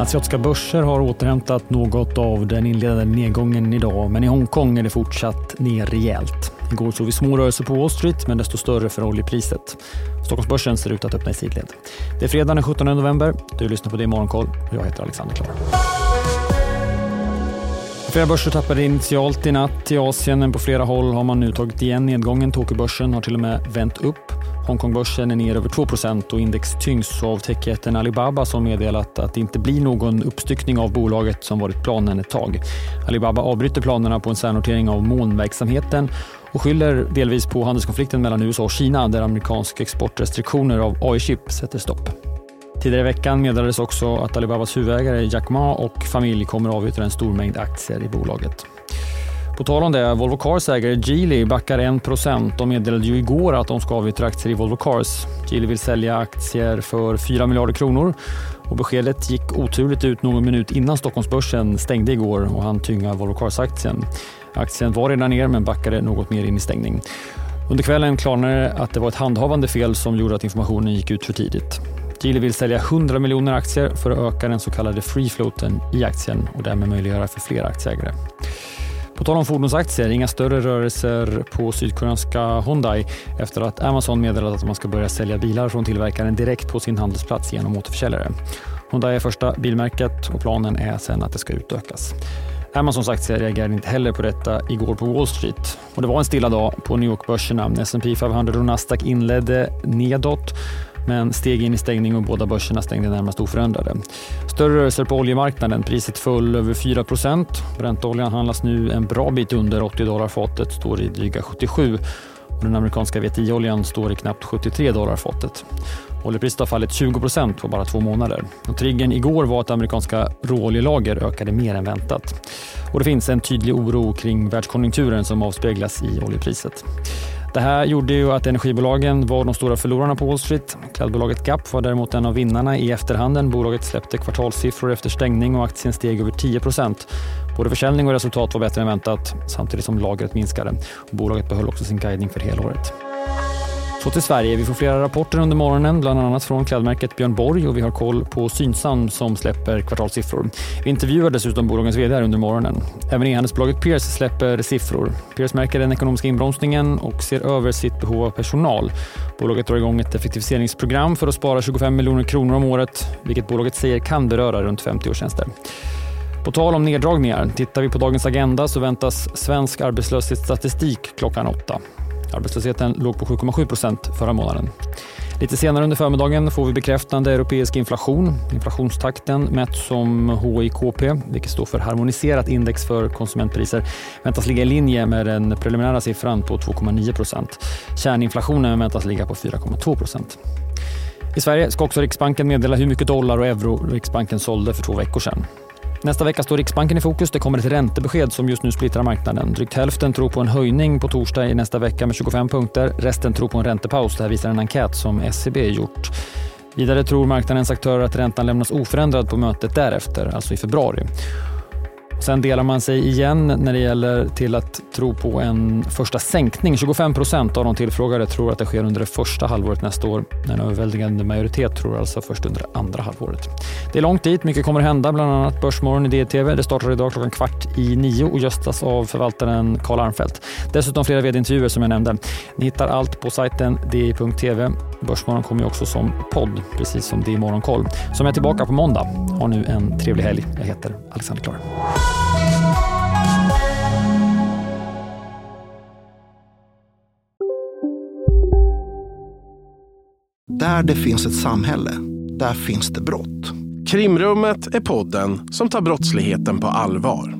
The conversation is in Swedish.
Asiatiska börser har återhämtat något av den inledande nedgången idag, men i Hongkong är det fortsatt ner rejält. Igår såg vi små rörelser på Wall Street, men desto större för oljepriset. Stockholmsbörsen ser ut att öppna i sidled. Det är fredag den 17 november. Du lyssnar på det i Morgonkoll jag heter Alexander Klar. Flera börser tappade initialt i natt i Asien, men på flera håll har man nu tagit igen nedgången. Tokyobörsen har till och med vänt upp. Hongkongbörsen är ner över 2% och index tyngs av techjätten Alibaba som meddelat att det inte blir någon uppstyckning av bolaget som varit planen ett tag. Alibaba avbryter planerna på en särnotering av molnverksamheten och skyller delvis på handelskonflikten mellan USA och Kina där amerikanska exportrestriktioner av AI-chip sätter stopp. Tidigare i veckan meddelades också att Alibabas huvudägare Jack Ma och familj kommer avyttra en stor mängd aktier i bolaget. På tal om det, Volvo Cars ägare Geely backar 1% meddelade ju igår att de ska avyttra aktier i Volvo Cars. Geely vill sälja aktier för 4 miljarder kronor och beskedet gick oturligt ut någon minut innan Stockholmsbörsen stängde igår och han tynga Volvo Cars-aktien. Aktien var redan ner men backade något mer in i stängning. Under kvällen klarnade det att det var ett handhavande fel som gjorde att informationen gick ut för tidigt. Geely vill sälja 100 miljoner aktier för att öka den så kallade free floaten i aktien och därmed möjliggöra för fler aktieägare. På tal om fordonsaktier, inga större rörelser på sydkoreanska Hyundai efter att Amazon meddelat att man ska börja sälja bilar från tillverkaren direkt på sin handelsplats genom återförsäljare. Hyundai är första bilmärket och planen är sen att det ska utökas. Amazons aktier reagerade inte heller på detta igår på Wall Street. Och det var en stilla dag på New York-börserna. S&P 500 och Nasdaq inledde nedåt men steg in i stängning och båda börserna stängde närmast oförändrade. Större rörelser på oljemarknaden. Priset föll över 4% Brentoljan handlas nu en bra bit under 80 dollar fatet, står i dryga 77 och den amerikanska VTI-oljan står i knappt 73 dollar fatet. Oljepriset har fallit 20% på bara två månader. Och triggern igår var att amerikanska råoljelager ökade mer än väntat. Och det finns en tydlig oro kring världskonjunkturen som avspeglas i oljepriset. Det här gjorde ju att energibolagen var de stora förlorarna på Wall Street. Klädbolaget Gap var däremot en av vinnarna i efterhanden. Bolaget släppte kvartalssiffror efter stängning och aktien steg över 10 Både försäljning och resultat var bättre än väntat samtidigt som lagret minskade. Bolaget behöll också sin guidning för helåret. Så till Sverige. Vi får flera rapporter under morgonen, bland annat från klädmärket Björn Borg och vi har koll på Synsam som släpper kvartalssiffror. Vi intervjuar dessutom bolagens vd under morgonen. Även e-handelsbolaget Pierce släpper siffror. Pierce märker den ekonomiska inbromsningen och ser över sitt behov av personal. Bolaget drar igång ett effektiviseringsprogram för att spara 25 miljoner kronor om året, vilket bolaget säger kan beröra runt 50 årstjänster. På tal om neddragningar, tittar vi på dagens agenda så väntas svensk arbetslöshetsstatistik klockan åtta. Arbetslösheten låg på 7,7 procent förra månaden. Lite senare under förmiddagen får vi bekräftande europeisk inflation. Inflationstakten mätt som HIKP, vilket står för harmoniserat index för konsumentpriser, väntas ligga i linje med den preliminära siffran på 2,9 procent. Kärninflationen väntas ligga på 4,2 procent. I Sverige ska också Riksbanken meddela hur mycket dollar och euro Riksbanken sålde för två veckor sedan. Nästa vecka står Riksbanken i fokus. Det kommer ett räntebesked som just nu splittrar marknaden. Drygt hälften tror på en höjning på torsdag i nästa vecka med 25 punkter. Resten tror på en räntepaus. Det här visar en enkät som SCB gjort. Vidare tror marknadens aktörer att räntan lämnas oförändrad på mötet därefter, alltså i februari. Sen delar man sig igen när det gäller till att tro på en första sänkning. 25 procent av de tillfrågade tror att det sker under det första halvåret nästa år. En överväldigande majoritet tror alltså först under det andra halvåret. Det är långt dit, mycket kommer att hända, bland annat Börsmorgon i DTV. Det startar idag klockan kvart i nio och gästas av förvaltaren Karl Armfelt. Dessutom flera vd-intervjuer som jag nämnde. Ni hittar allt på sajten di.tv. Börsmorgon kommer också som podd, precis som det i Morgonkoll. Som är tillbaka på måndag. Ha nu en trevlig helg. Jag heter Alexander Klar. Där det finns ett samhälle, där finns det brott. Krimrummet är podden som tar brottsligheten på allvar.